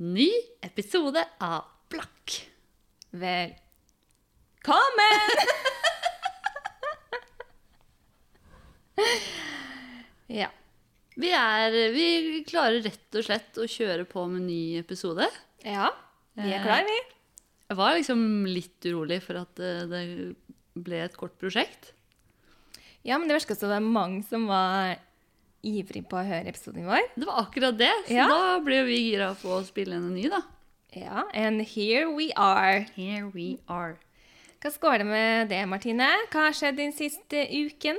Ny episode av Blakk. Velkommen! ja. Vi, er, vi klarer rett og slett å kjøre på med ny episode. Ja, vi er klare, vi. Jeg var liksom litt urolig for at eh, det ble et kort prosjekt. Ja, men det virker som det var mange som var ivrig på å høre episoden vår. Det var akkurat det, så Ja. da ble vi gira på å spille en ny, da. Ja, and here we are. Here we are. Hva går det med det, Martine? Hva har skjedd den siste uken?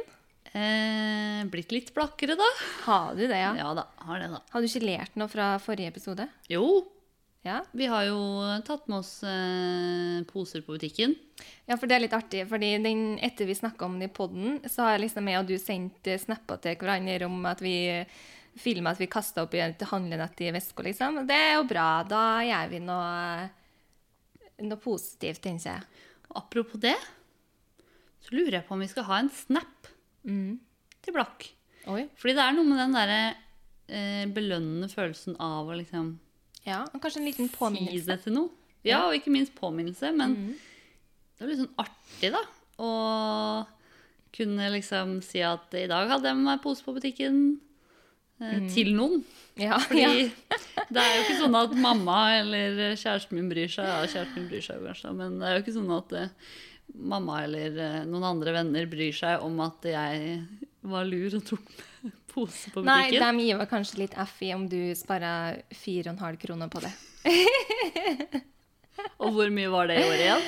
Eh, blitt litt blakkere, da. Har du det, ja? Ja da, har det, da. Har du ikke lært noe fra forrige episode? Jo, Ja. vi har jo tatt med oss eh, poser på butikken. Ja, for det er litt artig, fordi den, etter vi snakka om det i poden, så har liksom jeg og du sendt eh, snapper til hverandre om at vi filma at vi kasta opp i et handlenett i veska, liksom. Det er jo bra. Da gjør vi noe, noe positivt, tenker jeg. Apropos det, så lurer jeg på om vi skal ha en snap til Blakk. Oi. Fordi det er noe med den derre eh, belønnende følelsen av å liksom Ja, og kanskje en liten si påminnelse. det til noe. Ja, og ikke minst påminnelse. Men det er litt sånn artig, da. Å kunne liksom si at i dag hadde jeg med meg pose på butikken. Mm. Til noen. Ja, Fordi ja. det er jo ikke sånn at mamma eller kjæresten min bryr seg. Ja, kjæresten min bryr seg jo kanskje, men det er jo ikke sånn at eh, mamma eller eh, noen andre venner bryr seg om at jeg var lur og tok med pose på butikken? Nei, de gir meg kanskje litt F i om du sparer 4,5 kroner på det. Og hvor mye var det i året igjen?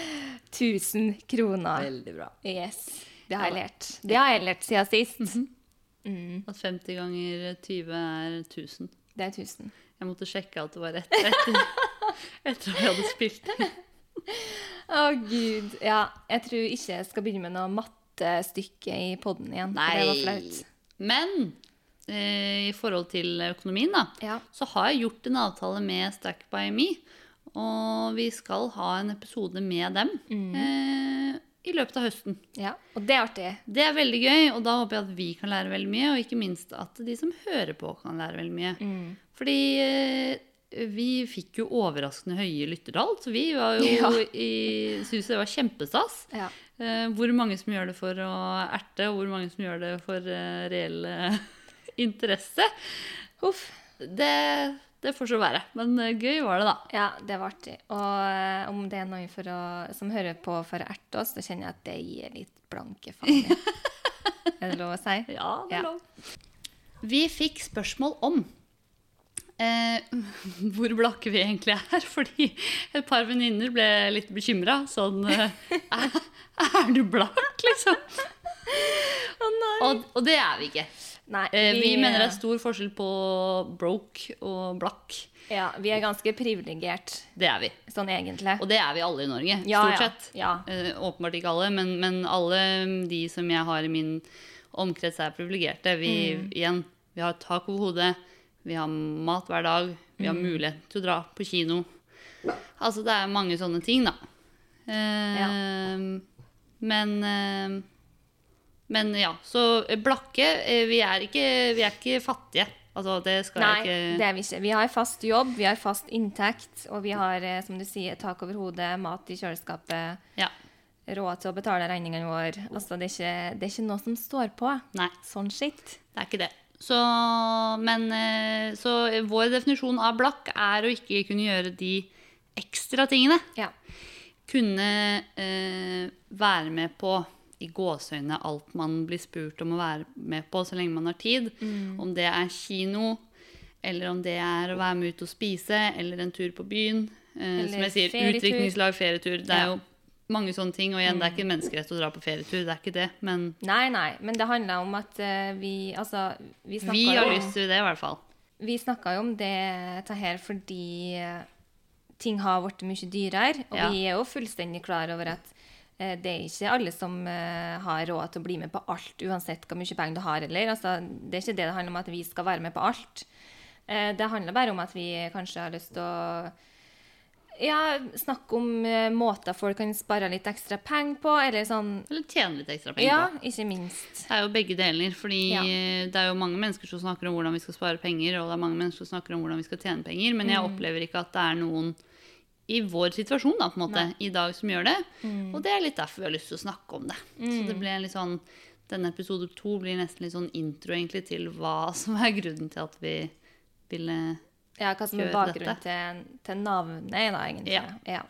1000 kroner. Veldig bra. Yes. Det har jeg lært. Det har jeg lært siden sist. At 50 ganger 20 er 1000. Det er 1000. Jeg måtte sjekke at det var rett etter, etter at vi hadde spilt. Å, gud. Ja, jeg tror ikke jeg skal begynne med noe mattestykke i poden igjen. for Det var flaut. Men eh, i forhold til økonomien, da, Ja. så har jeg gjort en avtale med Stack by Me. Og vi skal ha en episode med dem Mm. eh, i løpet av høsten. ja. Og det er artig. Det er veldig gøy, og da håper jeg at vi kan lære veldig mye. Og ikke minst at de som hører på, kan lære veldig mye. Mm. Fordi eh, vi fikk jo overraskende høye lyttertall, så vi var jo Ja. i, syntes det var kjempestas. Ja. Eh, hvor mange som gjør det for å erte, og hvor mange som gjør det for eh, reell eh, interesse. Huff. Det, det får så være. Men eh, gøy var det, da. Ja, det var artig. Og eh, om det er noen å, som hører på for å erte oss, da kjenner jeg at det gir litt blanke faen. er det lov å si? Ja, det er Ja. lov. Vi fikk spørsmål om eh, hvor blakke vi egentlig er. Fordi et par venninner ble litt bekymra. Sånn eh, er, er du blakk, liksom? Å nei. Og, og det er vi ikke. Nei vi, vi mener det er stor forskjell på broke og blakk. Ja, vi er ganske privilegert, Det er vi. sånn egentlig. Og det er vi alle i Norge. Ja, stort sett. Ja. Ja. åpenbart ikke alle, men, men alle de som jeg har i min omkrets, er privilegerte. Vi, Mm. igjen, vi har tak over hodet, vi har mat hver dag, vi Mm. har mulighet til å dra på kino. Altså, det er mange sånne ting, da. Eh, Men eh, Men ja, så blakke eh, Vi er ikke, vi er ikke fattige. Altså, det skal Nei, jeg ikke det er vi ikke. Vi har fast jobb, vi har fast inntekt, og vi har, eh, som du sier, tak over hodet, mat i kjøleskapet, Ja. råd til å betale regningene våre. Altså, det er, ikke, det er ikke noe som står på. Nei. Sånn skitt. Det er ikke det. Så, men, eh, så vår definisjon av blakk er å ikke kunne gjøre de ekstra tingene. Ja. Kunne eh, være med på i gåseøyne alt man blir spurt om å være med på så lenge man har tid. Om det er kino, eller om det er å være med ut og spise, eller en tur på byen. Eh, som jeg sier, ferietur. utviklingslag, ferietur. Det er Ja. jo mange sånne ting. Og igjen, det er ikke en menneskerett å dra på ferietur, det er ikke det. Men Nei, nei, men det handler om at uh, vi Altså, vi snakka vi har om- lyst til det, i hvert fall. Vi snakka jo om det her fordi eh, ting har blitt mye dyrere. Og Ja. vi er jo fullstendig klar over at det er ikke alle som eh, har råd til å bli med på alt, uansett hvor mye penger du har. Eller. Altså, det er ikke det det handler om at vi skal være med på alt. Eh, det handler bare om at vi kanskje har lyst til å Ja, snakke om eh, måter folk kan spare litt ekstra penger på, eller sånn Eller tjene litt ekstra penger Ja, på. ikke minst. Det er jo begge deler. fordi Ja. det er jo mange mennesker som snakker om hvordan vi skal spare penger, og det er mange mennesker som snakker om hvordan vi skal tjene penger, men jeg Mm. opplever ikke at det er noen i vår situasjon da, på en måte, i dag som gjør det. Mm. Og det er litt derfor vi har lyst til å snakke om det. Så det ble litt sånn, Denne episode to blir nesten litt sånn intro egentlig til hva som er grunnen til at vi ville Ja, hva som er bakgrunnen til, til navnet, da, egentlig. Ja. ja.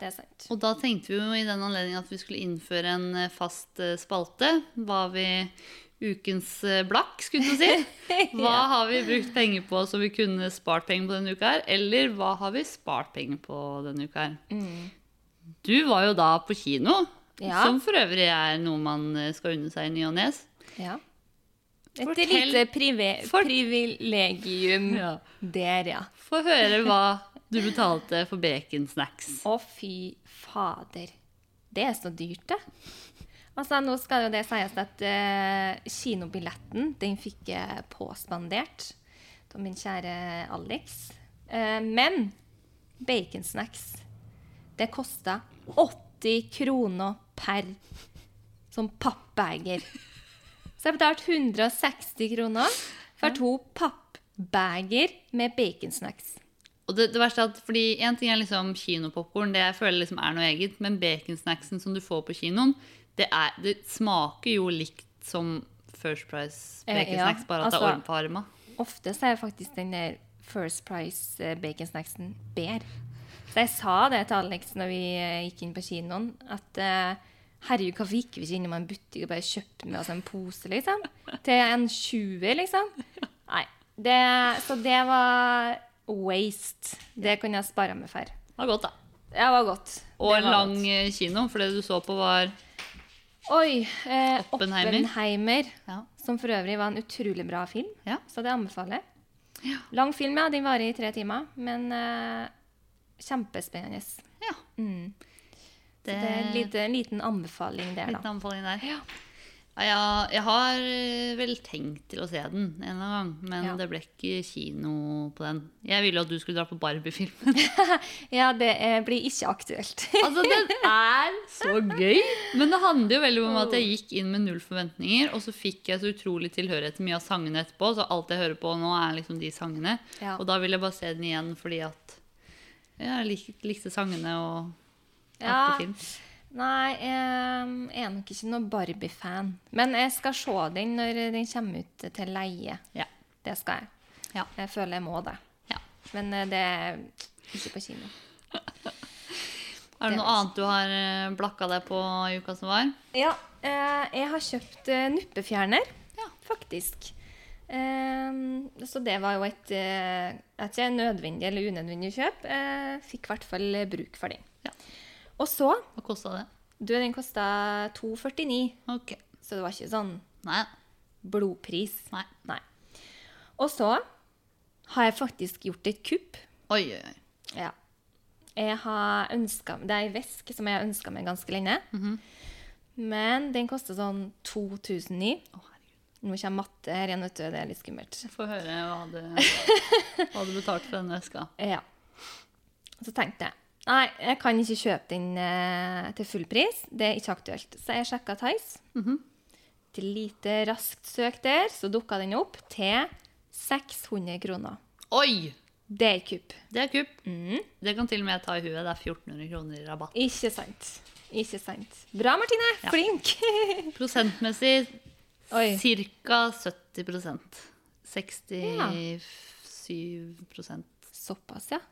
Det er sant. Og da tenkte vi jo i den anledning at vi skulle innføre en eh, fast eh, spalte. Hva vi Ukens eh, blakk, skulle du si. Hva har vi brukt penger på som vi kunne spart penger på denne uka her? Eller hva har vi spart penger på denne uka her? Du var jo da på kino, Ja. som for øvrig er noe man eh, skal unne seg i ny og nes. Ja. Et Fortell- lite prive, for, privilegium Ja. der, ja. Få høre hva du betalte for baconsnacks. Å, fy fader. Det er så dyrt, det. Altså, nå skal jo det sies at uh, kinobilletten, den fikk jeg påspandert av min kjære Alex. Uh, men baconsnacks, det kosta 80 kroner per som pappbeger. Så jeg betalte 160 kroner for to pappbeger med baconsnacks. Og det, det verste er at, fordi En ting er liksom kinopopkorn, det jeg føler liksom er noe eget. Men baconsnacksen som du får på kinoen, det, er, det smaker jo likt som First Price bacon snacks, baconsnacks, bare at det altså- er orm på arma. Ofte så er faktisk den der First Price eh, baconsnacksen bedre. Så jeg sa det til Alex når vi eh, gikk inn på kinoen, at eh, herregud, hvorfor gikk vi ikke innom en butikk og bare kjøpte med oss en pose, liksom? Til en 20, liksom? Nei. Det, så det var waste. Det kunne jeg spara meg for. Det var godt, da. Det var godt. Og en lang eh, kino, for det du så på, var Oi. Eh, Oppenheimer. Oppenheimer. Ja. Som for øvrig var en utrolig bra film. Ja. Så det anbefaler jeg. Lang film, ja. Den varer i tre timer. Men eh, kjempespennende. Så Mm. det Det, er en liten anbefaling der, liten anbefaling der. Ja. Ja, jeg, jeg har eh, vel tenkt til å se den en eller annen gang, men Ja. det ble ikke kino på den. Jeg ville at du skulle dra på Barbie-filmen. Ja, det eh, blir ikke aktuelt. Altså, den er så gøy! Men det handler jo veldig om at jeg gikk inn med null forventninger, og så fikk jeg så utrolig tilhørighet til mye av sangene etterpå, så alt jeg hører på nå, er liksom de sangene. Ja. Og da vil jeg bare se den igjen fordi at jeg lik, likte sangene og Ja. det film. Nei, jeg er nok ikke noe Barbie-fan. Men jeg skal se den når den kommer ut til leie. Ja. Det skal jeg. Ja. Jeg føler jeg må det. ja. Men eh, det er ikke på kino. Er det Det noe annet du har eh, blakka deg på i uka som var? Ja, eh, jeg har kjøpt nuppefjerner, Ja. faktisk. Så det var jo et ikke, nødvendig eller unødvendig kjøp. Jeg fikk i hvert fall bruk for den. Ja. Og så Hva kosta det? Du, den kosta 249, Ok. så det var ikke sånn Nei. blodpris. Nei. Nei. Og så har jeg faktisk gjort et kupp. Oi, oi, oi. Ja. Jeg har ønsket, Det er ei veske som jeg har ønska meg ganske lenge. Mhm. Men den koster sånn 2009. Å, herregud. Nå kommer matte her igjen, vet du. Det er litt skummelt. Få høre hva du, hva du betalte for den veska. Ja. Så tenkte jeg nei, jeg kan ikke kjøpe den eh, til full pris. Det er ikke aktuelt. Så jeg sjekka Tice. Mhm. Til lite raskt søk der, så dukka den opp til 600 kroner. Oi! Det er kupp. Det er kupp. Mm. Det kan til og med jeg ta i huet. Det er 1400 kroner i rabatt. Ikke sant. Ikke sant. Bra, Martine. Ja. Flink. Prosentmessig ca. 70% 67% Såpass, ja.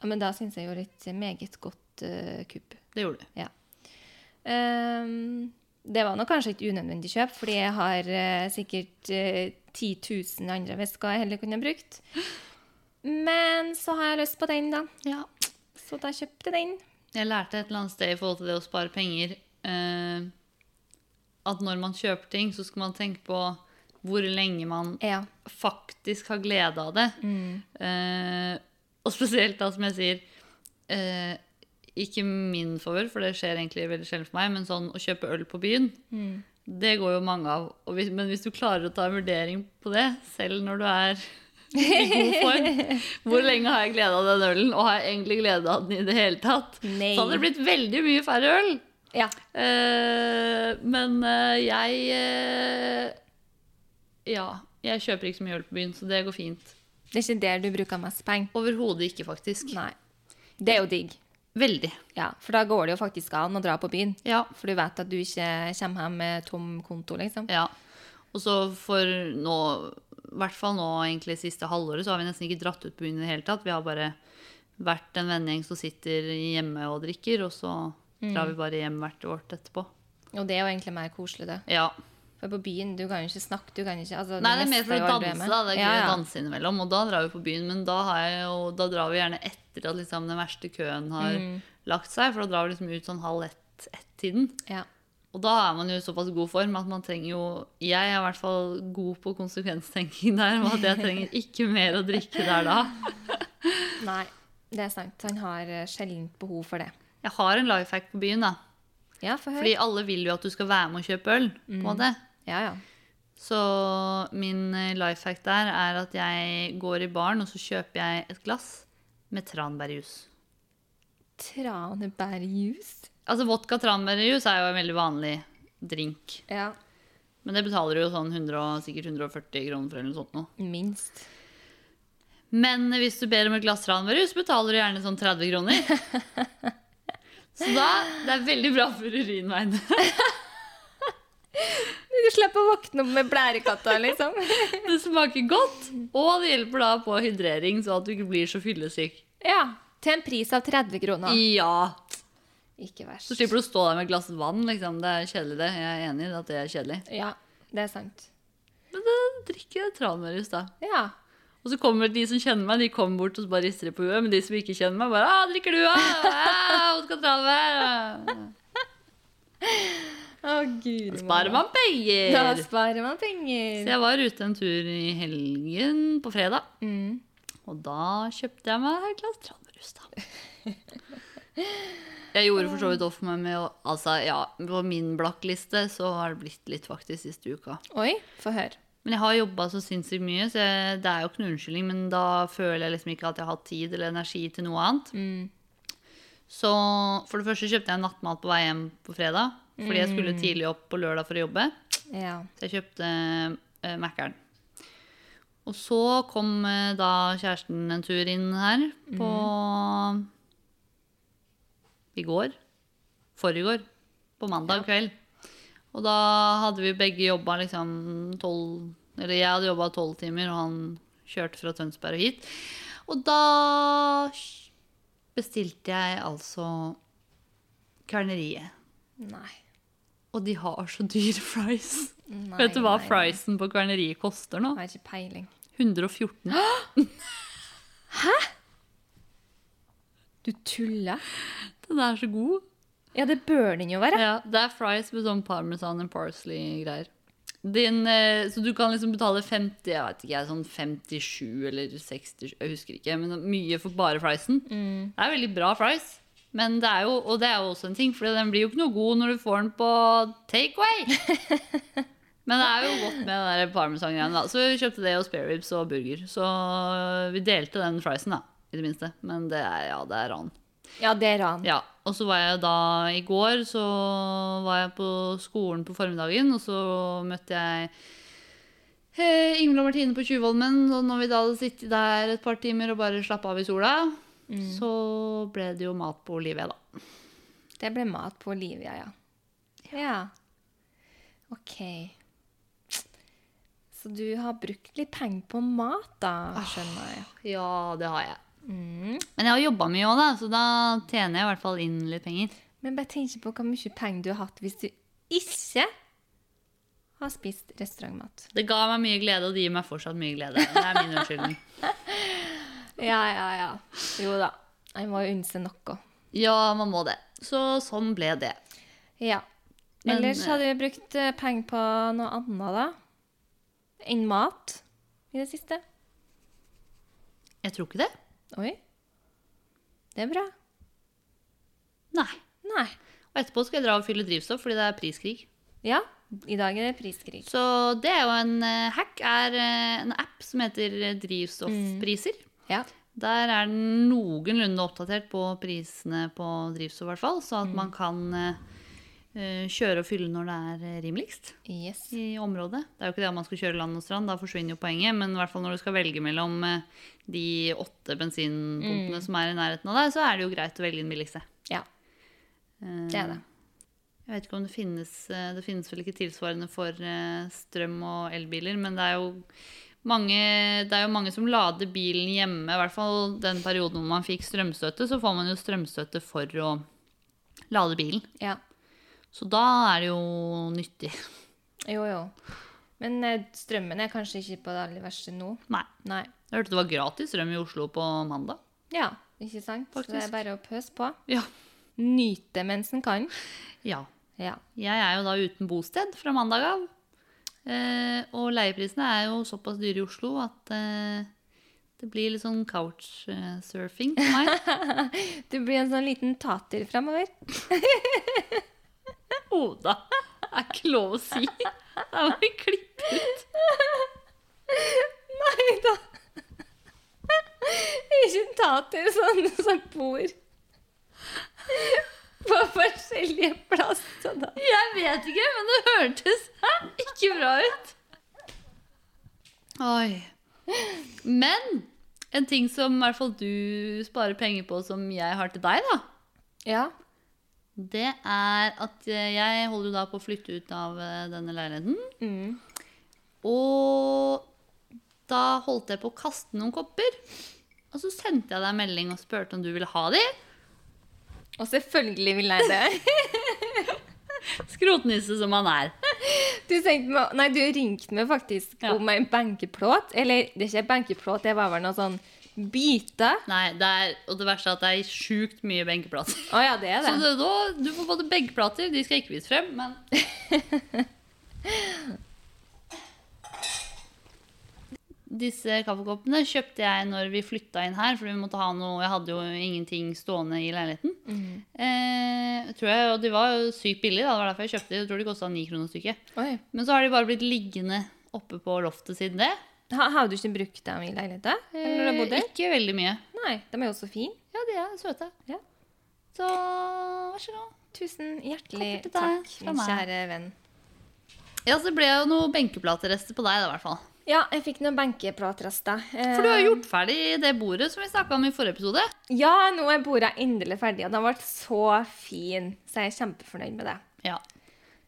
Ja. Men da syns jeg jo litt meget godt uh, kupp. det gjorde du. Ja. Um, det var nok kanskje et unødvendig kjøp, fordi jeg har uh, sikkert uh, 10 000 andre vesker jeg heller kunne brukt. Men så har jeg lyst på den, da. Ja. Så da kjøpte jeg den. Jeg lærte et eller annet sted i forhold til det å spare penger uh, at når man kjøper ting, så skal man tenke på hvor lenge man Ja. faktisk har glede av det. Eh, og spesielt da, som jeg sier eh, Ikke min favør, for det skjer egentlig veldig sjelden for meg, men sånn å kjøpe øl på byen, det går jo mange av. Hvis, men hvis du klarer å ta en vurdering på det, selv når du er I god form. Hvor lenge har jeg glede av den ølen, og har jeg egentlig glede av den i det hele tatt? Nei. Så hadde det blitt veldig mye færre øl. Ja. Eh, men eh, jeg eh, Ja, jeg kjøper ikke så mye øl på byen, så det går fint. Det er ikke der du bruker mest penger. Overhodet ikke, faktisk. Nei. Det er jo digg. Veldig. Ja, for da går det jo faktisk an å dra på byen. Ja. For du vet at du ikke kommer hjem med tom konto, liksom. ja. Og så for nå, i hvert fall nå egentlig siste halvåret, så har vi nesten ikke dratt ut på byen i det hele tatt. Vi har bare vært en vennegjeng som sitter hjemme og drikker, og så drar vi bare hjem hvert vårt etterpå. Og det er jo egentlig mer koselig, det. Ja. For på byen, du kan jo ikke snakke, du kan ikke altså, Nei, det er mer for å danse, da. Det er gøy ja, å danse innimellom. Og da drar vi på byen, men da, har jeg jo, da drar vi gjerne etter at liksom den verste køen har Mm. lagt seg, for da drar vi liksom ut sånn halv ett- ett-tiden. Ja. Og da er man jo i såpass god form at man trenger jo Jeg er i hvert fall god på konsekvenstenking der, og at jeg trenger ikke mer å drikke der da. Nei, det er sant. Han har eh, sjelden behov for det. Jeg har en life hack på byen, da. Ja, for. Fordi alle vil jo at du skal være med og kjøpe øl. på en måte. Ja, ja. Så min eh, life hack der er at jeg går i baren, og så kjøper jeg et glass med tranbærjus. Tranebærjus. Altså vodka tranbærjus er jo en veldig vanlig drink. Ja. Men det betaler du jo sånn 100, sikkert 140 kroner for eller noe sånt noe. Minst. Men hvis du ber om et glass tranbærjus, betaler du gjerne sånn 30 kroner. Så da, det er veldig bra for urinveien. Du slipper å våkne opp med blærekatta, liksom. Det smaker godt, og det hjelper da på hydrering, så at du ikke blir så fyllesyk. ja. Til en pris av 30 kroner. Ja, Ikke verst. Så slipper du å stå der med et glass vann, liksom. Det er kjedelig, det. Jeg er enig i at det er kjedelig. Ja, det er sant. Men da drikker jeg tranmørus, da. Ja. Og så kommer de som kjenner meg, de kommer bort og så bare rister de på huet. Men de som ikke kjenner meg, bare 'Å, drikker du, da?' Ja, vodka skal Å, Da sparer man penger! Da sparer man penger. Så jeg var ute en tur i helgen på fredag. Mm. Og da kjøpte jeg meg et glass tranbrus, da. Jeg gjorde for så vidt off meg med å Altså, ja, på min blakkliste så har det blitt litt faktisk siste uka. Oi, få høre. Men jeg har jobba så sinnssykt mye, så jeg, det er jo ikke noen unnskyldning. Men da føler jeg liksom ikke at jeg har hatt tid eller energi til noe annet. Så for det første kjøpte jeg nattmat på vei hjem på fredag. Fordi jeg skulle tidlig opp på lørdag for å jobbe. Ja. Så jeg kjøpte uh, Mækkern. Og så kom uh, da kjæresten en tur inn her på I går. Forrige På mandag kveld. Og da hadde vi begge jobba liksom tolv Eller jeg hadde jobba tolv timer, og han kjørte fra Tønsberg og hit. Og da bestilte jeg altså Kverneriet. Nei. Og de har så dyre fries. Nei, Vet du hva nei, friesen på kverneriet koster nå? Har ikke peiling. 114. Hæ?! Du tuller? Den er så god. Ja, det bør den jo være. Ja, det er fries med sånn parmesan and parsley-greier. Din, eh, så du kan liksom betale 50, jeg vet ikke, sånn 57 eller 60, jeg husker ikke, men mye for bare friesen. Mm. Det er veldig bra fries. Men det er jo, og det er jo også en ting, for den blir jo ikke noe god når du får den på takeaway. Men det er jo godt med den der parmesan-greiene. da. Så vi kjøpte det og spare ribs og burger. Så vi delte den friesen, da, i det minste. Men det er, ja, det er ran. Ja, det er ran. Ja, og så var jeg da i går, så var jeg på skolen på formiddagen, og så møtte jeg eh, Ingvild og Martine på Tjuvholmen, og når vi da hadde sittet der et par timer og bare slappa av i sola, så ble det jo mat på Olivia, da. Det ble mat på Olivia, ja. Ja. OK. Så du har brukt litt penger på mat, da, skjønner jeg. Ja, det har jeg. Mm. Men jeg har jobba mye òg, da, så da tjener jeg i hvert fall inn litt penger. Men bare tenk på hvor mye penger du har hatt hvis du ikke har spist restaurantmat. Det ga meg mye glede, og det gir meg fortsatt mye glede. Det er min unnskyldning. Ja, ja, ja. Jo da. Jeg må jo unne seg noe. Ja, man må det. Så sånn ble det. Ja. Men, Ellers hadde vi brukt eh, penger på noe annet, da? Enn mat i det siste? Jeg tror ikke det. Oi. Det er bra. Nei. Nei. Og etterpå skal jeg dra og fylle drivstoff fordi det er priskrig. Ja, I dag er det priskrig. Så det er jo en eh, hack, er eh, en app som heter Drivstoffpriser. Drivstoffpriser. Ja. Der er den noenlunde oppdatert på prisene på drivstoff, i hvert fall, så at man kan eh, kjøre og fylle når det er eh, rimeligst Yes. i området. Det er jo ikke det at man skal kjøre land og strand, da forsvinner jo poenget, men i hvert fall når du skal velge mellom uh, de åtte bensinpumpene som er i nærheten av deg, så er det jo greit å velge den billigste. Ja, uh, det er det. Jeg vet ikke om det finnes Det finnes vel ikke tilsvarende for strøm og elbiler, men det er jo mange, det er jo mange som lader bilen hjemme. I hvert fall den perioden hvor man fikk strømstøtte, så får man jo strømstøtte for å lade bilen. Ja. Så da er det jo nyttig. Jo, jo. Men eh, strømmen er kanskje ikke på det aller verste nå. Nei. Nei. Jeg hørte det var gratis strøm i Oslo på mandag. Ja, ikke sant? Faktisk. Så det er bare å pøse på. Ja. Nyte mens en kan. ja. Ja. Jeg er jo da uten bosted fra mandag av. Eh, og leieprisene er jo såpass dyre i Oslo at eh, det blir litt sånn couchsurfing for meg. Du blir en sånn liten tater framover. Oda. Det er ikke lov å si. Det må vi klippe ut. Nei da. Ikke en tater sånn som bor på forskjellige plasser. Da. Jeg vet ikke, men det hørtes ikke bra ut. Oi. Men en ting som i hvert fall du sparer penger på, som jeg har til deg, da. Ja. Det er at jeg holder da på å flytte ut av eh, denne leiligheten. Mm. Og da holdt jeg på å kaste noen kopper. Og så sendte jeg deg en melding og spurte om du ville ha de. Og selvfølgelig vil jeg det. Skrotnisse som han er. Du, meg, nei, du ringte meg faktisk Ja. om en benkeplåt. Eller det er ikke en benkeplåt, det var vel noe sånn bite. Nei, det er, og det verste er at det er sjukt mye benkeplater. Å ja, det er Så det. det, da, du får både benkeplater, de skal ikke vise frem, men Disse kaffekoppene kjøpte jeg når vi flytta inn her, for vi måtte ha noe Jeg hadde jo ingenting stående i leiligheten. Eh, tror jeg, og de var jo sykt billige, da. det var derfor jeg kjøpte de. Jeg tror de kosta ni kroner stykket. Oi. Men så har de bare blitt liggende oppe på loftet siden det. Ha, har du ikke brukt dem i bodd Eh, der? ikke veldig mye. Nei, de er jo så fine. Ja, de er søte. Ja. Så vær så god. Tusen hjertelig takk, takk, min kjære venn. Ja, så ble jo noen benkeplaterester på deg, da, i hvert fall. Ja, jeg fikk noen benkeplatrester. Eh, For du har gjort ferdig det bordet som vi snakka om i forrige episode. Ja, nå er bordet endelig ferdig, og det har vært så fin, så jeg er kjempefornøyd med det. Ja.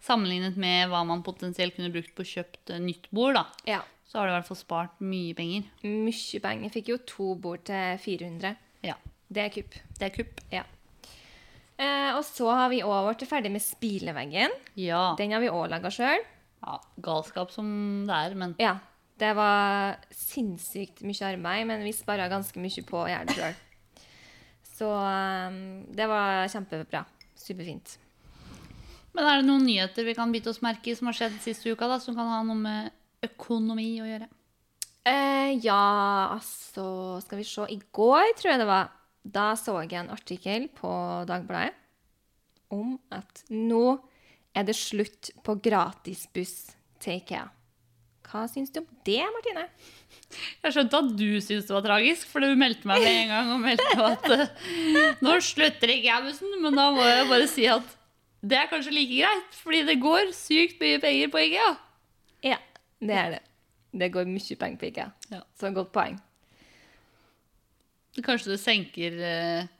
Sammenlignet med hva man potensielt kunne brukt på kjøpt kjøpe nytt bord, da, Ja, så har du i hvert fall spart mye penger. mye penger. Jeg fikk jo to bord til 400. Ja. Det er kupp. Det er kupp. Ja. Eh, og så har vi òg blitt ferdig med spileveggen. Ja. Den har vi òg laga sjøl. ja. Galskap som det er, men Ja. Det var sinnssykt mye arbeid, men vi spara ganske mye på å gjøre det sjøl. Så eh, det var kjempebra. Superfint. Men er det noen nyheter vi kan bite oss merke i som har skjedd siste uka, da, som kan ha noe med økonomi å gjøre? Eh, ja, altså Skal vi se. I går, tror jeg det var, da så jeg en artikkel på Dagbladet om at nå er det slutt på gratisbuss til IKEA. Hva syns du om det, Martine? Jeg skjønte at du syntes det var tragisk, for du meldte meg med en gang og meldte at eh, nå slutter ikke jeg bussen, men da må jeg bare si at det er kanskje like greit, fordi det går sykt mye penger på IKEA. Ja, det er det. Det går mye penger på IKEA. Ja. Så godt poeng. Kanskje det senker eh,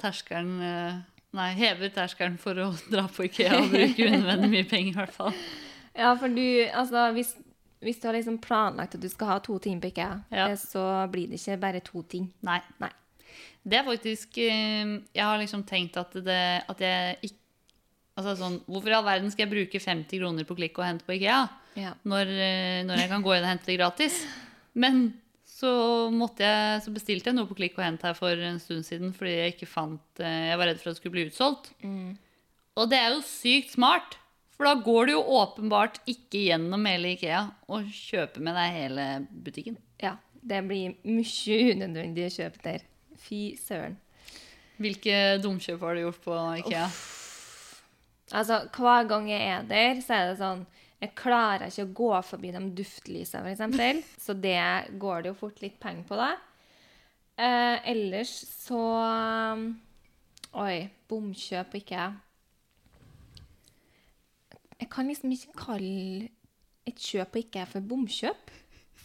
terskelen eh, Nei, hever terskelen for å dra på IKEA og bruke unødvendig mye penger, i hvert fall. Ja, for du, altså, hvis, hvis du har liksom planlagt at du skal ha to ting på IKEA, Ja. eh, så blir det ikke bare to ting. Nei. Nei. Det er faktisk eh, Jeg har liksom tenkt at, det, at jeg ikke Altså sånn, Hvorfor i all verden skal jeg bruke 50 kroner på klikk og hente på IKEA? Ja. når, eh, når jeg kan gå inn og hente det gratis. Men så, jeg, så bestilte jeg noe på klikk og hent her for en stund siden fordi jeg ikke fant Jeg var redd for at det skulle bli utsolgt. Og det er jo sykt smart, for da går du jo åpenbart ikke gjennom hele Ikea og kjøper med deg hele butikken. ja. Det blir mye unødvendige kjøp der. Fy søren. Hvilke dumkjøp har du gjort på Ikea? Altså, hver gang jeg er der, så er det sånn Jeg klarer ikke å gå forbi de duftlysene, f.eks. Så det går det jo fort litt penger på, da. Eh, ellers så um, Oi, bomkjøp på ikke Jeg kan liksom ikke kalle et kjøp og ikke for bomkjøp.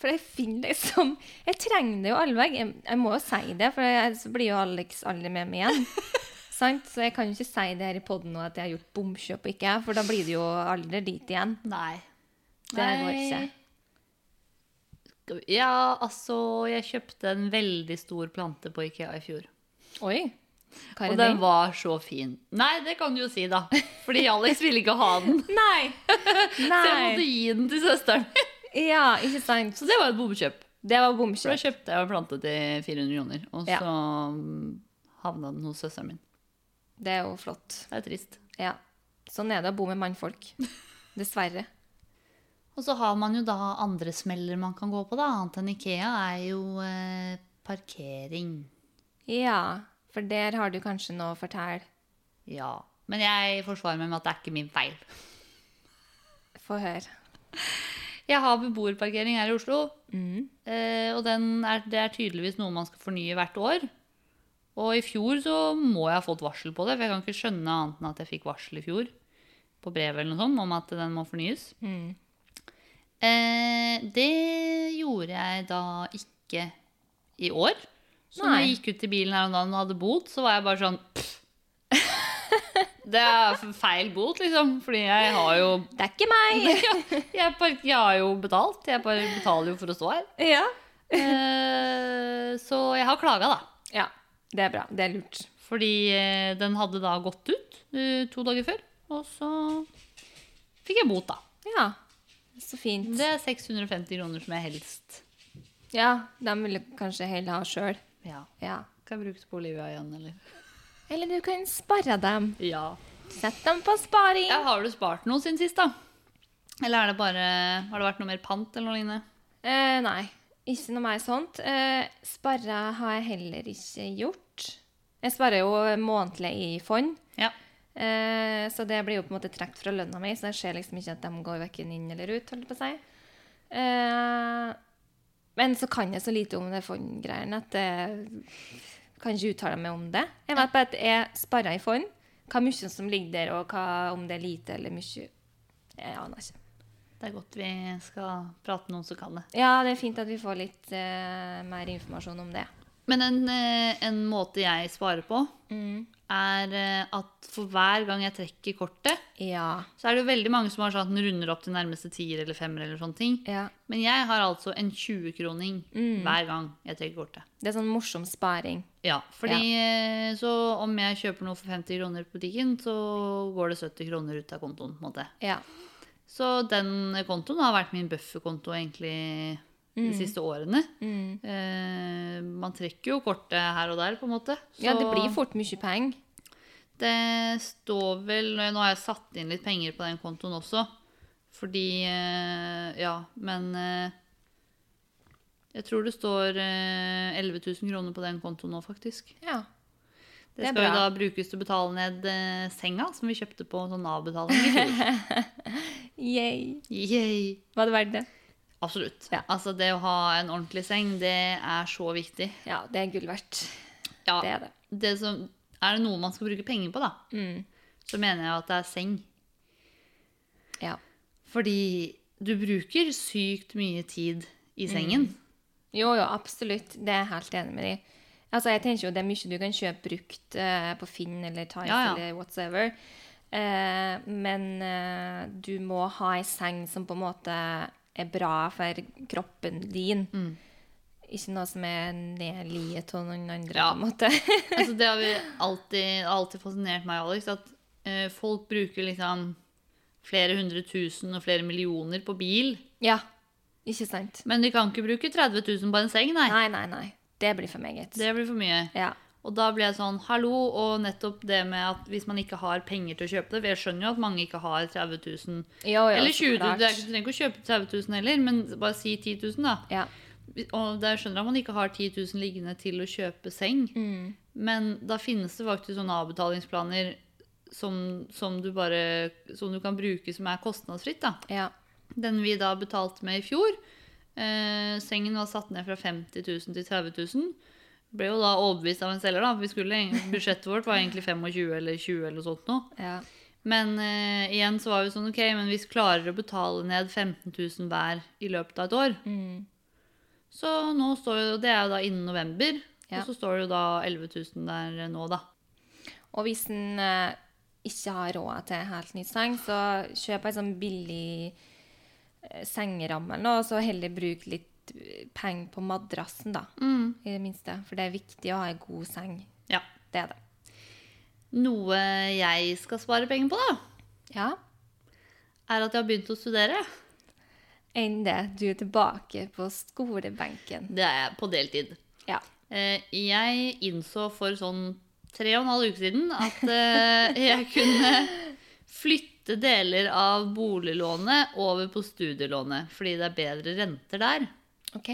For jeg finner liksom Jeg trenger det jo allveg. Jeg, jeg må jo si det, for ellers blir jo Alex aldri med meg igjen. Sant? Så jeg kan jo ikke si det her i poden nå at jeg har gjort bomkjøp og ikke, for da blir det jo aldri dit igjen. Nei. Det går ikke. Ja, altså Jeg kjøpte en veldig stor plante på Ikea i fjor. Oi. Er Og den var så fin. Nei, det kan du jo si, da. Fordi Alex ville ikke ha den. Nei! Så jeg måtte gi den til søsteren min. Ja, ikke sant. Så det var et bomkjøp. Det var bomkjøp. da kjøpte jeg en plante til 400 kroner, og Ja. så mm, havna den hos søsteren min. Det er jo flott. Det er trist. Ja. Sånn er det å bo med mannfolk. Dessverre. Og så har man jo da andre smeller man kan gå på, da. Annet enn Ikea er jo eh, parkering. Ja, for der har du kanskje noe å fortelle. Ja. Men jeg forsvarer meg med at det er ikke min feil. Få høre. Jeg har beboerparkering her i Oslo. Mm. og den er, det er tydeligvis noe man skal fornye hvert år. Og i fjor så må jeg ha fått varsel på det, for jeg kan ikke skjønne annet enn at jeg fikk varsel i fjor på brevet eller noe sånt om at den må fornyes. Eh, det gjorde jeg da ikke i år. Så når jeg gikk ut i bilen her om dagen og hadde bot, så var jeg bare sånn. Det er feil bot, liksom. Fordi jeg har jo Det er ikke meg! jeg, park- jeg har jo betalt. Jeg bare betaler jo for å stå her. Ja. Eh, så jeg har klaga, da. ja. Det er bra. Det er lurt. Fordi eh, den hadde da gått ut eh, to dager før. Og så fikk jeg bot, da. Ja. Så fint. Det er 650 kroner som jeg helst Ja, de ville kanskje heller ha sjøl. Ja. Ja. kan brukes på Olivia igjen, eller? Eller du kan spare dem. Ja. Sett dem på sparing. ja. Har du spart noe siden sist, da? Eller er det bare Har det vært noe mer pant eller noe lignende? Eh, nei, ikke noe mer sånt. Eh, spare har jeg heller ikke gjort. Jeg sparer jo månedlig i fond. Ja. Eh, så det blir jo på en måte trukket fra lønna mi, så jeg ser liksom ikke at de går verken inn eller ut. holdt på å si. Eh, men så kan jeg så lite om det fondgreiene at jeg kan ikke uttale meg om det. Jeg vet bare at jeg sparer i fond. Hva mye som ligger der, og hva, om det er lite eller mye. Jeg aner ikke. Det er godt vi skal prate med noen som kan det. Ja, det er fint at vi får litt uh, mer informasjon om det. Men en, eh, en måte jeg sparer på, er eh, at for hver gang jeg trekker kortet, Ja. så er det jo veldig mange som har sånn at den runder opp til nærmeste tier eller femmer eller sånne ting. ja. Men jeg har altså en 20-kroning hver gang jeg trekker kortet. Det er sånn morsom sparing. Ja, fordi ja. så om jeg kjøper noe for 50 kroner på butikken, så går det 70 kroner ut av kontoen. på en måte. Ja. Så den kontoen har vært min bufferkonto egentlig de siste årene. Eh, man trekker jo kortet her og der, på en måte. ja, det blir fort mye penger. Det står vel Nå har jeg satt inn litt penger på den kontoen også. Fordi eh, Ja, men eh, Jeg tror det står eh, 11 000 kroner på den kontoen nå, faktisk. Ja. Det, Det skal jo da brukes til å betale ned eh, senga, som vi kjøpte på sånn avbetaling i fjor. Yay. Yay. Var det verdt det? Absolutt. Ja. Altså, det å ha en ordentlig seng, det er så viktig. Ja, det er gull verdt. Ja, Det er det. det som, er det noe man skal bruke penger på, da, Mm. så mener jeg at det er seng. Ja. Fordi du bruker sykt mye tid i sengen. Jo, jo, absolutt. Det er jeg helt enig med deg. Altså, jeg tenker jo det er mye du kan kjøpe brukt uh, på Finn eller Tice Ja, ja. eller whatsoever. Uh, men uh, du må ha ei seng som på en måte er bra for kroppen din. Mm. Ikke noe som er nedliet av noen andre, Ja. på en måte. Altså, det har vi alltid, alltid fascinert meg, Alex, at uh, folk bruker liksom flere hundre tusen og flere millioner på bil. ja, ikke sant? Men de kan ikke bruke 30 000 på en seng, nei. Nei, nei, nei. Det blir for meget. Det blir for mye. Ja. Og da blir jeg sånn, hallo, og nettopp det med at hvis man ikke har penger til å kjøpe det, for jeg skjønner jo at mange ikke har 30 000, Jo, jo, eller 20 000, klart. det er ikke- du trenger ikke å kjøpe 30 000 heller, men bare si 10 000 da. Ja. Og jeg skjønner at man ikke har 10 000 liggende til å kjøpe seng, Mm. men da finnes det faktisk sånne avbetalingsplaner som, som du bare Som du kan bruke som er kostnadsfritt, da. Ja. Den vi da betalte med i fjor. Eh, sengen var satt ned fra 50 000 til 30 000. Ble jo da overbevist av en selger, da. Vi skulle, budsjettet vårt var egentlig 25 eller 20 eller sånt noe. ja. Men uh, igjen så var vi sånn OK, men hvis vi klarer å betale ned 15 000 hver i løpet av et år, Mm. så nå står jo Det er jo da innen november. Ja. Og så står det jo da 11 000 der nå, da. Og hvis en uh, ikke har råd til helt ny seng, så kjøp ei sånn billig eh, sengeramme eller noe, og så heller bruk litt eh, penger på madrassen, da. I det minste. For det er viktig å ha ei god seng. Ja. Det er det. Noe jeg skal spare penger på, da, Ja. er at jeg har begynt å studere. Enn det. Du er tilbake på skolebenken. Det er jeg på deltid. Ja. Eh, Jeg innså for sånn tre og en halv uke siden at eh, jeg kunne flytte deler av boliglånet over på studielånet, fordi det er bedre renter der. OK.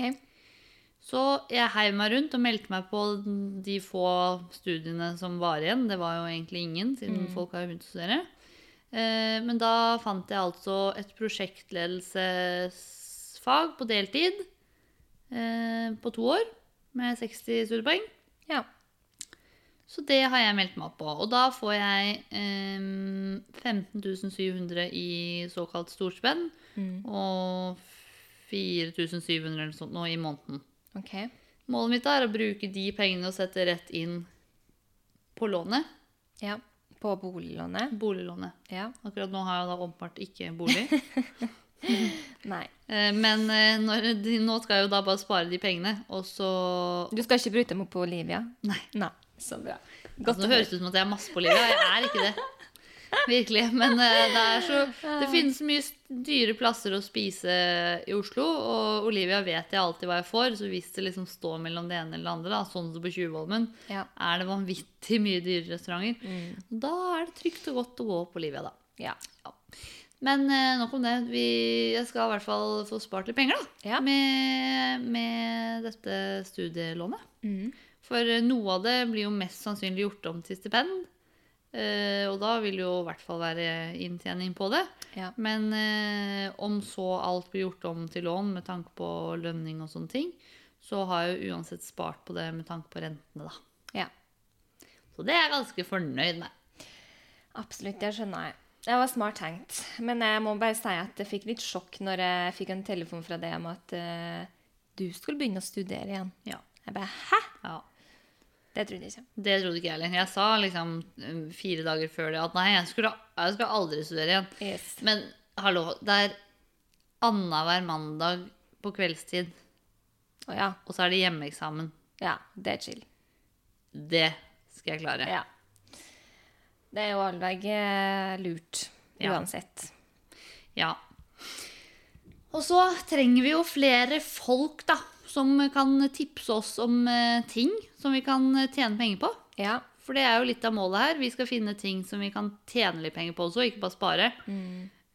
Så jeg heiv meg rundt og meldte meg på de få studiene som var igjen. Det var jo egentlig ingen, siden folk har begynt å studere. Eh, Men da fant jeg altså et prosjektledelsesfag på deltid eh, på to år med 60 studiepoeng. Ja. Så det har jeg meldt meg opp på. Og da får jeg eh, 15 700 i såkalt storspenn og 4700 eller sånt nå i måneden. Okay. Målet mitt er å bruke de pengene og sette rett inn på lånet. Ja. På boliglånet. Boliglånet. Ja. Akkurat nå har jeg da åpenbart ikke bolig. Nei. Eh, Men eh, når nå skal jeg jo da bare spare de pengene, og så Du skal ikke bruke dem opp på Olivia? Nei. Nei. Så bra. altså, Nå høres det ut som at jeg har masse på Olivia. Jeg er ikke det. Virkelig. Men eh, det er så Det finnes mye dyre plasser å spise i Oslo, og Olivia vet jeg alltid hva jeg får, så hvis det liksom står mellom det ene eller det andre, da, sånn som på Tjuvholmen, Ja. er det vanvittig mye dyre restauranter. Da er det trygt og godt å gå på Olivia, da. Ja. Men eh, nok om det. Vi, jeg skal i hvert fall få spart litt penger da, Ja. med, med dette studielånet. Mm. For eh, noe av det blir jo mest sannsynlig gjort om til stipend. Eh, og da vil jo i hvert fall være inntjening på det. Ja. Men eh, om så alt blir gjort om til lån med tanke på lønning og sånne ting, så har jeg jo uansett spart på det med tanke på rentene, da. ja. Så det er jeg ganske fornøyd med. Absolutt, det skjønner jeg. Det var smart tenkt. Men jeg må bare si at jeg fikk litt sjokk når jeg fikk en telefon fra deg om at uh, du skulle begynne å studere igjen. Ja. Jeg bare Hæ? ja. Det trodde jeg ikke. Det trodde ikke jeg heller. Jeg sa liksom eh, fire dager før det at nei, jeg, skulle, jeg skulle aldri studere igjen. Yes. Men hallo, det er annenhver mandag på kveldstid, Oh, ja. og så er det hjemmeeksamen. Ja, det er chill. Det skal jeg klare. Ja. Det er jo allveg eh, lurt. Ja. Uansett. Ja. Og så trenger vi jo flere folk, da, som kan tipse oss om eh, ting som vi kan eh, tjene penger på. Ja. For det er jo litt av målet her. Vi skal finne ting som vi kan tjene litt penger på også, ikke bare spare.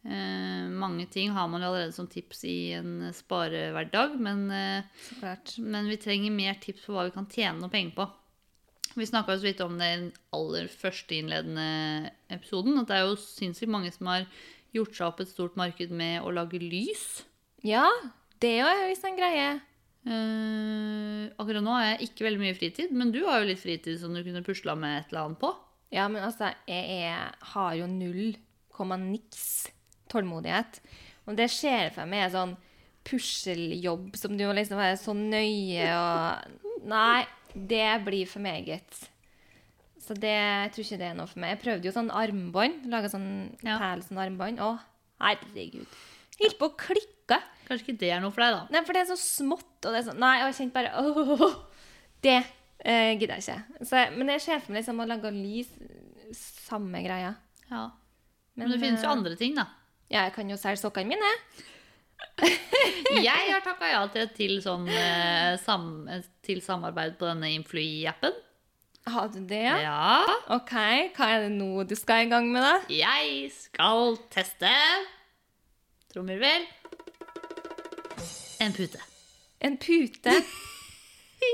Eh, mange ting har man jo allerede som tips i en sparehverdag, men, eh, men vi trenger mer tips på hva vi kan tjene noe penger på. Vi snakka så vidt om det i den aller første innledende episoden. At det er jo sinnssykt mange som har gjort seg opp et stort marked med å lage lys. Ja, det er jo visst en greie. Eh, akkurat nå har jeg ikke veldig mye fritid, men du har jo litt fritid som du kunne pusla med et eller annet på. Ja, men altså, jeg er, har jo null komma niks tålmodighet. Og det ser jeg for meg er sånn puslejobb som du må liksom være så nøye og Nei, det blir for meget. Så det, jeg tror ikke det er noe for meg. Jeg prøvde jo sånn armbånd. Laga sånn Ja. perle sånn armbånd. Å, herregud. Helt på å klikke. Kanskje ikke det er noe for deg, da. Nei, for det er så smått, og det er sånn Nei, og jeg kjente bare åh, Det eh, gidder jeg ikke. Så, men jeg ser for meg liksom å lage lys Samme greia. Ja. Men, det finnes jo eh, andre ting, da. Ja, jeg kan jo selge sokkene mine. Jeg har takka ja til, til, sånn, eh, sam, til samarbeid på denne Influi-appen. Har du det? Ja. OK, hva er det nå du skal i gang med, da? Jeg skal teste Trommevirvel. En pute. En pute?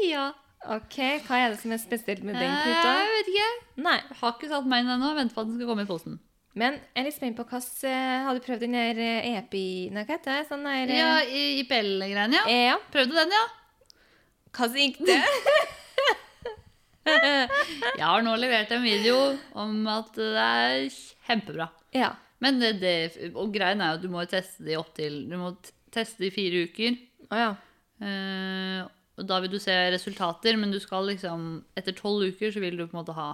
Ja. OK, hva er det som er spesielt med den puta? Jeg vet ikke. Nei. Har ikke satt meg inn ennå. Venter på at den skal komme i posten. Men jeg er litt spent på hva eh, Har du prøvd den der eh, EPI Nei, hva heter det? Sånn der eh, Ja, i- IPL-greiene, ja. ja. Prøvde den, ja. Hvordan gikk det? Jeg har nå levert en video om at det er kjempebra. ja. Men det, det, og greien er jo at du må teste det opp til Du må teste i fire uker. Oh, ja. Eh, og da vil du se resultater, men du skal liksom Etter tolv uker så vil du på en måte ha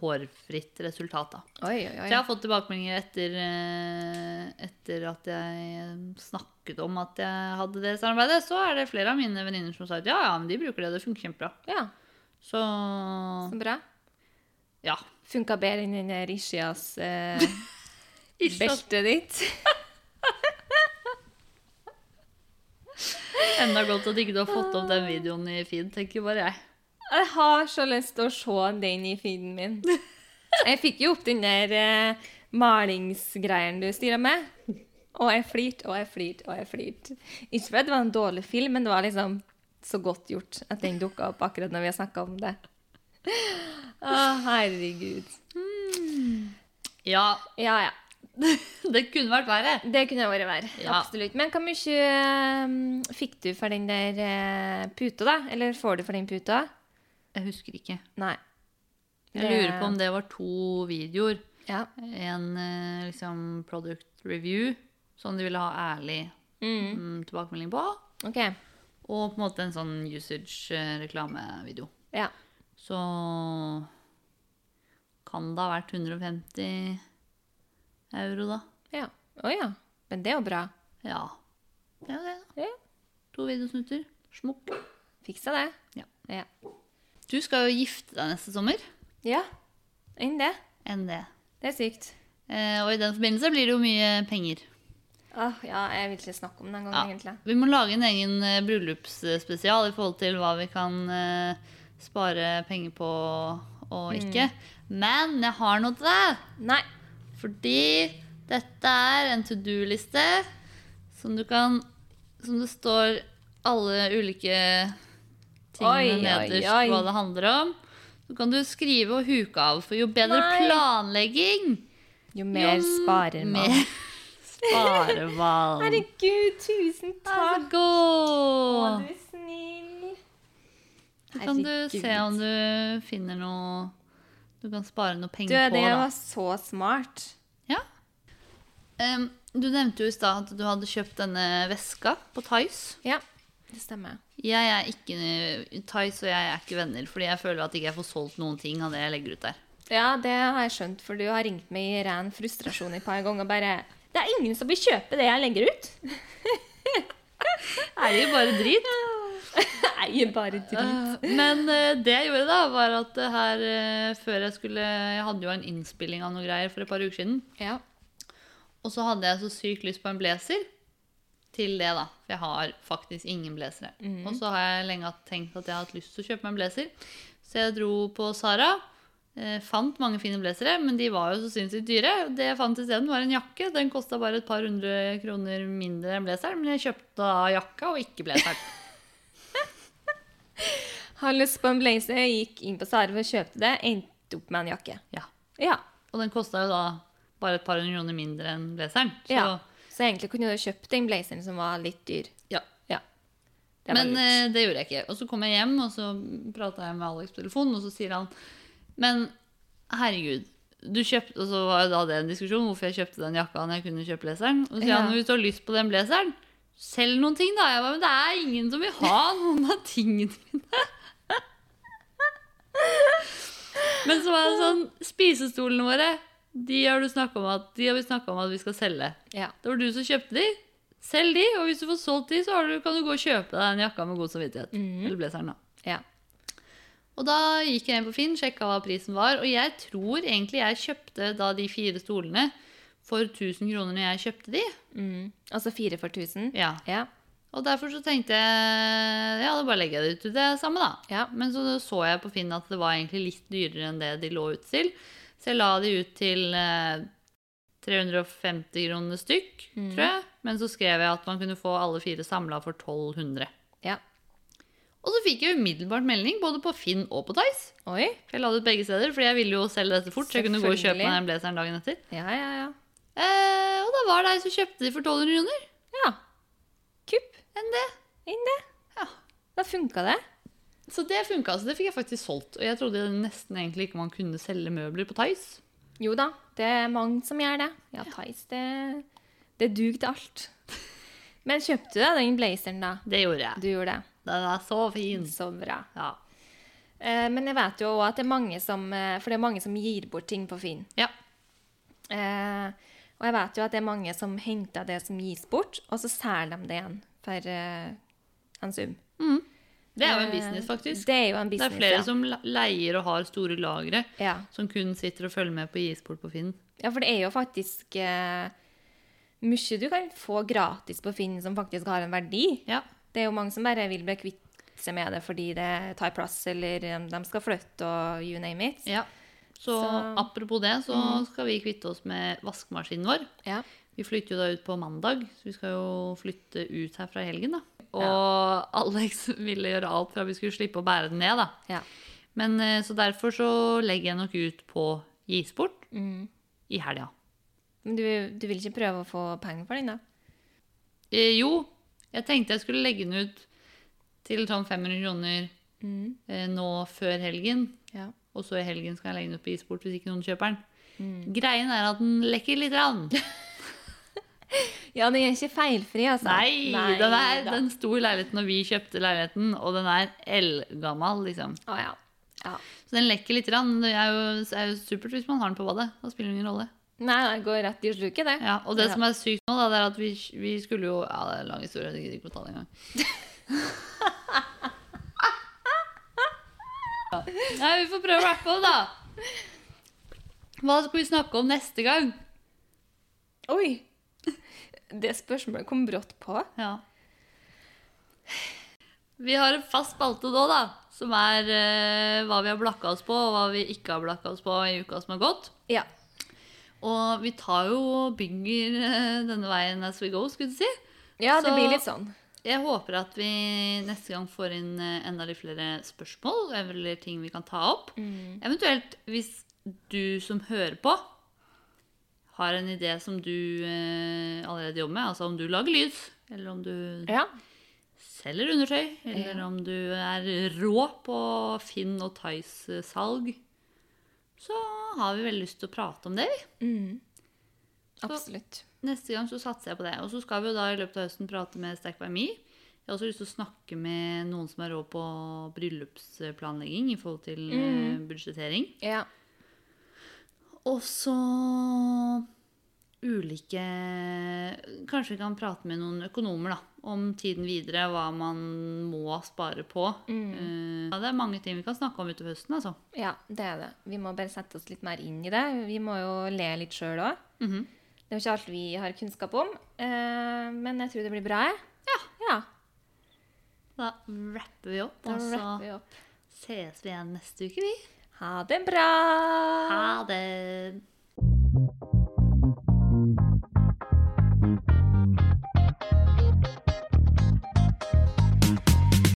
hårfritt resultat, da. Oi, oi, Så jeg har fått tilbakemeldinger etter, eh, etter at jeg snakket om at jeg hadde det samarbeidet. Så er det flere av mine venninner som sa at ja, ja, men de bruker det, det funker kjempebra. Ja, Så så bra. ja. Funka bedre enn den Rishias Ishias eh, belte ditt. Enda godt at ikke du har fått opp den videoen i feed, tenker bare jeg. Jeg har så lyst til å se den i feeden min. Jeg fikk jo opp den der eh, malingsgreien du styra med. Og jeg flirte og jeg flirte og jeg flirte. Ikke fordi det var en dårlig film, men det var liksom så godt gjort at den dukka opp akkurat når vi har snakka om det. Å, herregud. Ja, Ja, ja. det kunne vært verre. Det kunne vært verre. Ja. Absolutt. Men hvor mye eh, fikk du for den der eh, puta, da? Eller får du for den puta? Jeg husker ikke. Nei. Jeg lurer på om det var to videoer. Ja. En eh, liksom product review, som de ville ha ærlig Mm. mm, tilbakemelding på. OK. Og på en måte en sånn usage-reklamevideo. Ja. Så kan det ha vært 150 euro, da. Ja. Å ja. Men det er jo bra. Ja. Det er jo det, da. Ja. To videosnutter. Smukk. Fiksa det. Ja. Ja. Du skal jo gifte deg neste sommer. ja. Enn det. Enn det. Det er sykt. Eh, og i den forbindelse blir det jo mye penger. Åh, ja, jeg vil ikke snakke om det engang, Ja. egentlig. Vi må lage en egen eh, bryllupsspesial i forhold til hva vi kan eh, spare penger på og ikke. Men jeg har noe til deg. Nei. Fordi dette er en to do-liste som du kan Som det står alle ulike tingene Oi, oi, nederst oi. hva det handler om. Så kan du skrive og huke av, for jo bedre Nei. planlegging Jo mer jo sparer man. mer sparer man. Herregud, tusen Vær så takk. Å, du er snill. Så kan du se om du finner noe Du kan spare noe Du, penger det på, da. var så smart. Ja. Um, du nevnte jo i stad at du hadde kjøpt denne veska på Tice. Ja, det stemmer. Jeg er ikke Tice og jeg er ikke venner, fordi jeg føler at jeg ikke får solgt noen ting av det jeg legger ut der. Ja, det har jeg skjønt, for du har ringt meg i ren frustrasjon et par ganger. Bare Det er ingen som vil kjøpe det jeg legger ut. Er det jo bare drit? Nei, bare dritt. Men eh, det jeg gjorde da, var at det her eh, før jeg skulle Jeg hadde jo en innspilling av noe greier for et par uker siden. Ja. Og så hadde jeg så sykt lyst på en blazer til det, da. For jeg har faktisk ingen blazere. Og så har jeg lenge tenkt at jeg har hatt lyst til å kjøpe meg en blazer. Så jeg dro på Sara. Eh, fant mange fine blazere, men de var jo så sinnssykt dyre. Det jeg fant isteden, var en jakke. Den kosta bare et par hundre kroner mindre enn blazeren. Men jeg kjøpte da jakka og ikke blazeren. Har lyst på en blazer, gikk inn på Sara for å kjøpe det, endte opp med en jakke. Ja. Ja. Og den kosta jo da bare et par hundre kroner mindre enn blazeren. Så ja. Så egentlig kunne du kjøpt den blazeren som var litt dyr. ja. Ja. Det Men lurt. eh, det gjorde jeg ikke. Og så kom jeg hjem, og så prata jeg med Alex på telefonen, og så sier han Men herregud, du kjøpte Og så var jo da det en diskusjon hvorfor jeg kjøpte den jakka når jeg kunne kjøpe blazeren. Og så sier Ja. han hvis du har lyst på den blazeren, selg noen ting, da. Jeg bare, men det er ingen som vil ha noen av tingene mine. Men så var det sånn Spisestolene våre, de har, du om at, de har vi snakka om at vi skal selge. ja. Det var du som kjøpte de. Selg de, og hvis du får solgt de, så har du, kan du gå og kjøpe deg en jakka med god samvittighet. Eller blazeren, da. ja. Og da gikk jeg inn på Finn, sjekka hva prisen var, og jeg tror egentlig jeg kjøpte da de fire stolene for 1000 kroner når jeg kjøpte de. Mm. Altså fire for tusen? Ja. Ja. Og derfor så tenkte jeg ja, da bare legger jeg det ut til det samme, da. Ja. Men så så jeg på Finn at det var egentlig litt dyrere enn det de lå ut til. Så jeg la de ut til eh, 350 kroner stykk, Mm. tror jeg. Men så skrev jeg at man kunne få alle fire samla for 1200. Ja. Og så fikk jeg umiddelbart melding både på Finn og på Tice. Oi. For Jeg la det ut begge steder, fordi jeg ville jo selge dette fort. Så jeg kunne gå og kjøpe meg den blazeren dagen etter. Ja, ja, ja. Eh, og da var det ei som kjøpte de for 1200 kroner. Ja. Kupp. Enn det. Enn det. Ja. Da funka det. Så det funka. Så det fikk jeg faktisk solgt. Og jeg trodde nesten egentlig ikke man kunne selge møbler på Tice. Jo da, det er mange som gjør det. Ja, Thais, det, det duger til alt. Men kjøpte du deg den blazeren, da? Det gjorde jeg. Du gjorde det. Den er så fin. Så bra. Ja. Eh, men jeg vet jo også at det er mange som eh, For det er mange som gir bort ting på Finn. ja. Eh, og jeg vet jo at det er mange som henter det som gis bort, og så selger de det igjen for uh, en sum. Det er jo en Eh, business, faktisk. Det er jo en business, Det er flere ja. som leier og har store lagre, ja. som kun sitter og følger med på gisport på Finn. ja, for det er jo faktisk uh, mye du kan få gratis på Finn som faktisk har en verdi. Ja. Det er jo mange som bare vil bli kvitt seg med det fordi det tar plass, eller um, de skal flytte og you name it. ja. Så, Så- Mm. apropos det, så skal vi kvitte oss med vaskemaskinen vår. Ja. Vi flytter jo da ut på mandag, så vi skal jo flytte ut her fra helgen, da. Og Alex ville gjøre alt for at vi skulle slippe å bære den ned, da. ja. Men eh, så derfor så legger jeg nok ut på gisport Mm. i helga. Men du, du vil ikke prøve å få penger for den, da? Eh, jo, jeg tenkte jeg skulle legge den ut til sånn 500 kroner Mm. eh, nå før helgen. Ja. Og så i helgen skal jeg legge den ut på isport hvis ikke noen kjøper den. Mm. Greien er at den lekker litt. Rann. Ja, den er ikke feilfri, altså. Nei, den, er, da. den sto i leiligheten når vi kjøpte leiligheten, og den er eldgammel, liksom. Oh, ja. ja. Så den lekker litt. Rann. Det er jo, er jo supert hvis man har den på badet. Da spiller det ingen rolle. Nei, det går rett i sluket, det. Ja, og det Ja. som er sykt nå, da, det er at vi, vi skulle jo Ja, det er en lang historie. Jeg gidder ikke å ta det engang. Nei, vi får prøve å rappe opp, da. Hva skal vi snakke om neste gang? Oi! Det spørsmålet kom brått på. Ja. Vi har en fast spalte nå, da. Som er uh, hva vi har blakka oss på, og hva vi ikke har blakka oss på i uka som har gått. Ja. Og vi tar jo bygger eh, denne veien as we go, skulle du si. Ja, det Så- blir litt sånn. Jeg håper at vi neste gang får inn eh, enda litt flere spørsmål eller ting vi kan ta opp. Mm. Eventuelt hvis du som hører på, har en idé som du eh, allerede jobber med, altså om du lager lyd, eller om du Ja. selger undertøy, eller Ja. om du er rå på Finn og Tice-salg, så har vi veldig lyst til å prate om det, vi. Mm. Absolutt. Neste gang så satser jeg på det. Og så skal vi jo da i løpet av høsten prate med Stack by Me. Jeg har også lyst til å snakke med noen som er rå på bryllupsplanlegging i forhold til mm. budsjettering. Ja. Og så ulike Kanskje vi kan prate med noen økonomer da, om tiden videre, hva man må spare på. Mm. det er mange ting vi kan snakke om utover høsten, altså. ja, det er det. Vi må bare sette oss litt mer inn i det. Vi må jo le litt sjøl òg. Mhm. Det er jo ikke alt vi har kunnskap om, eh, men jeg tror det blir bra. Ja. ja. Da rapper vi opp, Da og så vi opp. ses vi igjen neste uke, vi. Ha det bra! Ha det!